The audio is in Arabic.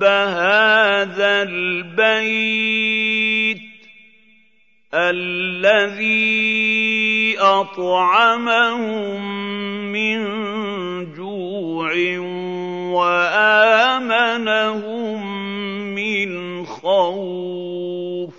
رب هذا البيت الذي أطعمهم من جوع وآمنهم من خوف